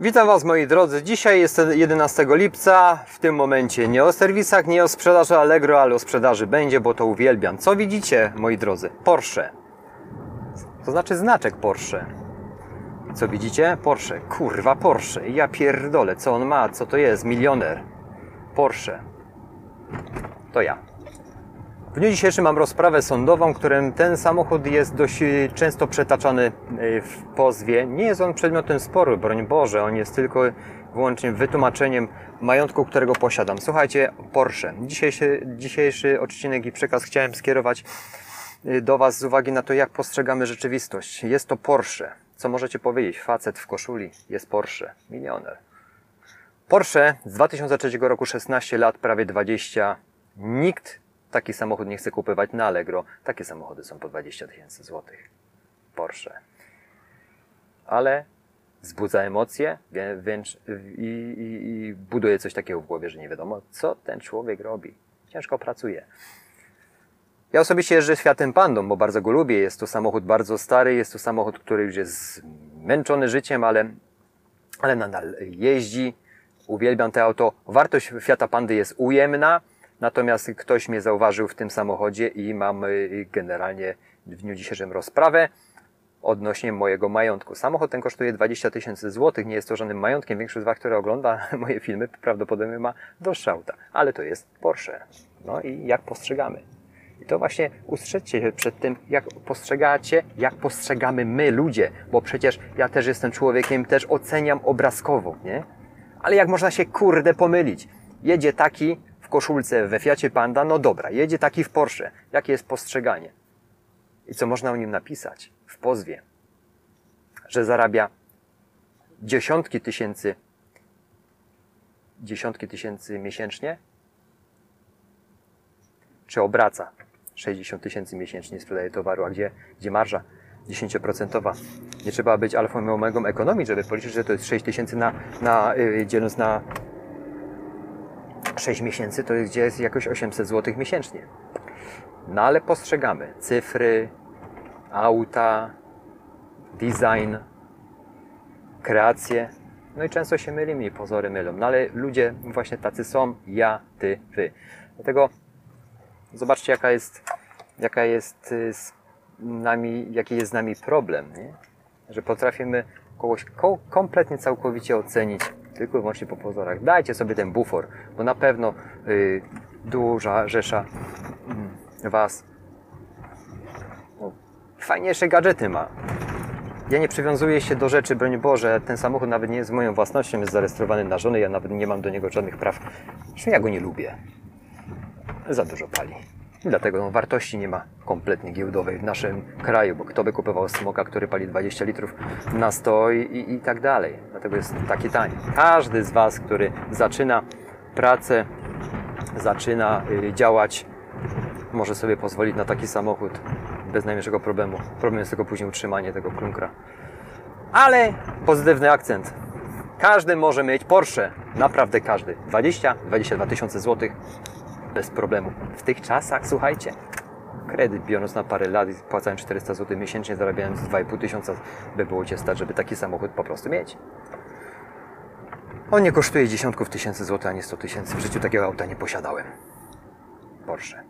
Witam Was moi drodzy. Dzisiaj jest 11 lipca. W tym momencie nie o serwisach, nie o sprzedaży Allegro, ale o sprzedaży będzie, bo to uwielbiam. Co widzicie moi drodzy? Porsche. To znaczy znaczek Porsche. Co widzicie? Porsche. Kurwa Porsche. Ja pierdolę. Co on ma? Co to jest? Milioner. Porsche. To ja. W dniu dzisiejszym mam rozprawę sądową, którym ten samochód jest dość y, często przetaczany y, w pozwie. Nie jest on przedmiotem sporu, broń Boże, on jest tylko wyłącznie wytłumaczeniem majątku, którego posiadam. Słuchajcie, Porsche. Dzisiejszy, dzisiejszy odcinek i przekaz chciałem skierować y, do Was z uwagi na to, jak postrzegamy rzeczywistość. Jest to Porsche. Co możecie powiedzieć? Facet w koszuli. Jest Porsche. Milioner. Porsche z 2003 roku 16 lat, prawie 20. Nikt taki samochód nie chce kupować na Allegro. Takie samochody są po 20 tysięcy złotych. Porsche. Ale wzbudza emocje wręcz i, i, i buduje coś takiego w głowie, że nie wiadomo, co ten człowiek robi. Ciężko pracuje. Ja osobiście jeżdżę Fiatem Pandą, bo bardzo go lubię. Jest to samochód bardzo stary, jest to samochód, który już jest zmęczony życiem, ale, ale nadal jeździ. Uwielbiam to auto. Wartość Fiata Pandy jest ujemna, Natomiast ktoś mnie zauważył w tym samochodzie i mam y, generalnie w dniu dzisiejszym rozprawę odnośnie mojego majątku. Samochód ten kosztuje 20 tysięcy złotych, nie jest to żadnym majątkiem. Większość z Was, która ogląda moje filmy, prawdopodobnie ma droższe auta, ale to jest Porsche. No i jak postrzegamy? I to właśnie ustrzeżcie się przed tym, jak postrzegacie, jak postrzegamy my, ludzie, bo przecież ja też jestem człowiekiem, też oceniam obrazkowo, nie? Ale jak można się kurde pomylić? Jedzie taki, w koszulce we Fiacie Panda, no dobra, jedzie taki w Porsche. Jakie jest postrzeganie? I co można o nim napisać w pozwie? Że zarabia dziesiątki tysięcy, dziesiątki tysięcy miesięcznie? Czy obraca 60 tysięcy miesięcznie, sprzedaje towaru, a gdzie, gdzie marża 10%? Nie trzeba być alfą i omegą ekonomii, żeby policzyć, że to jest 6 tysięcy na, na, yy, dzieląc na 6 miesięcy to jest, gdzie jest jakoś 800 zł miesięcznie. No ale postrzegamy cyfry, auta, design, kreacje. No i często się mylimy i pozory mylą. No ale ludzie właśnie tacy są, ja, ty, wy. Dlatego zobaczcie jaka jest, jaka jest y, z nami, jaki jest z nami problem, nie? że potrafimy kogoś kompletnie całkowicie ocenić tylko i wyłącznie po pozorach. Dajcie sobie ten bufor, bo na pewno yy, duża rzesza yy, Was no, fajniejsze gadżety ma. Ja nie przywiązuję się do rzeczy, broń Boże, ten samochód nawet nie jest moją własnością, jest zarejestrowany na żonę, ja nawet nie mam do niego żadnych praw. Zresztą ja go nie lubię. Za dużo pali. Dlatego wartości nie ma kompletnie giełdowej w naszym kraju, bo kto by kupował smoka, który pali 20 litrów na 100 i, i, tak dalej. Dlatego jest taki tani. Każdy z Was, który zaczyna pracę, zaczyna y, działać, może sobie pozwolić na taki samochód bez najmniejszego problemu. Problem jest tylko później utrzymanie tego klunkra. Ale pozytywny akcent. Każdy może mieć Porsche. Naprawdę każdy. 20-22 tysiące złotych bez problemu. W tych czasach, słuchajcie, kredyt biorąc na parę lat i płacając 400 zł miesięcznie, zarabiając 2,5 tysiąca, by było Cię stać, żeby taki samochód po prostu mieć. On nie kosztuje dziesiątków tysięcy złotych, a nie 100 tysięcy. W życiu takiego auta nie posiadałem. Porsche.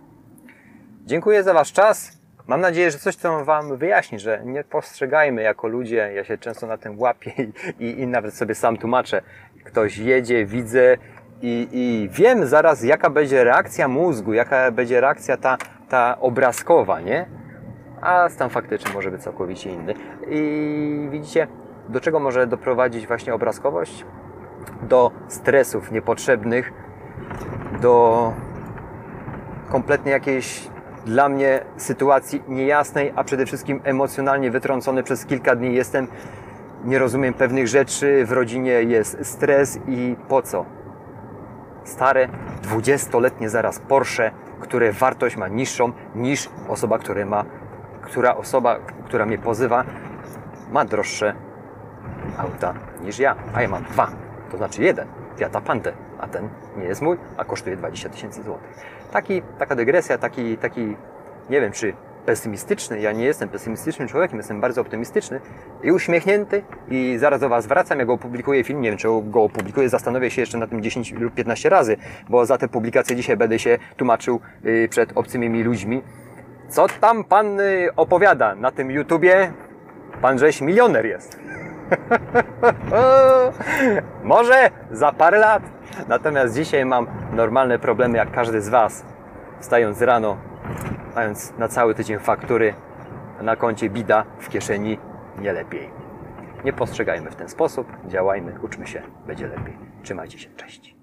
Dziękuję za Wasz czas. Mam nadzieję, że coś to Wam wyjaśni, że nie postrzegajmy jako ludzie, ja się często na tym łapię i, i, i nawet sobie sam tłumaczę. Ktoś jedzie, widzę, i, i wiem zaraz, jaka będzie reakcja mózgu, jaka będzie reakcja ta, ta obrazkowa, nie? A stan faktyczny może być całkowicie inny. I widzicie, do czego może doprowadzić właśnie obrazkowość? Do stresów niepotrzebnych, do kompletnie jakiejś dla mnie sytuacji niejasnej, a przede wszystkim emocjonalnie wytrącony przez kilka dni jestem, nie rozumiem pewnych rzeczy, w rodzinie jest stres i po co? Stare, 20-letnie zaraz Porsche, które wartość ma niższą niż osoba, która ma, która osoba, która mnie pozywa, ma droższe auta niż ja, a ja mam dwa, to znaczy jeden, Fiata Pantę, a ten nie jest mój, a kosztuje 20 tysięcy złotych. Taki, taka dygresja, taki, taki, nie wiem czy pesymistyczny. Ja nie jestem pesymistycznym człowiekiem, jestem bardzo optymistyczny i uśmiechnięty i zaraz do Was wracam, jak opublikuję film, nie wiem czy go opublikuję, zastanowię się jeszcze na tym 10 lub 15 razy, bo za te publikacje dzisiaj będę się tłumaczył y, przed obcymi mi ludźmi. Co tam Pan y, opowiada na tym YouTubie? Pan żeś milioner jest. Może za parę lat. Natomiast dzisiaj mam normalne problemy jak każdy z Was. Wstając rano, mając na cały tydzień faktury, na koncie bida, w kieszeni nie lepiej. Nie postrzegajmy w ten sposób, działajmy, uczmy się, będzie lepiej. Trzymajcie się, cześć.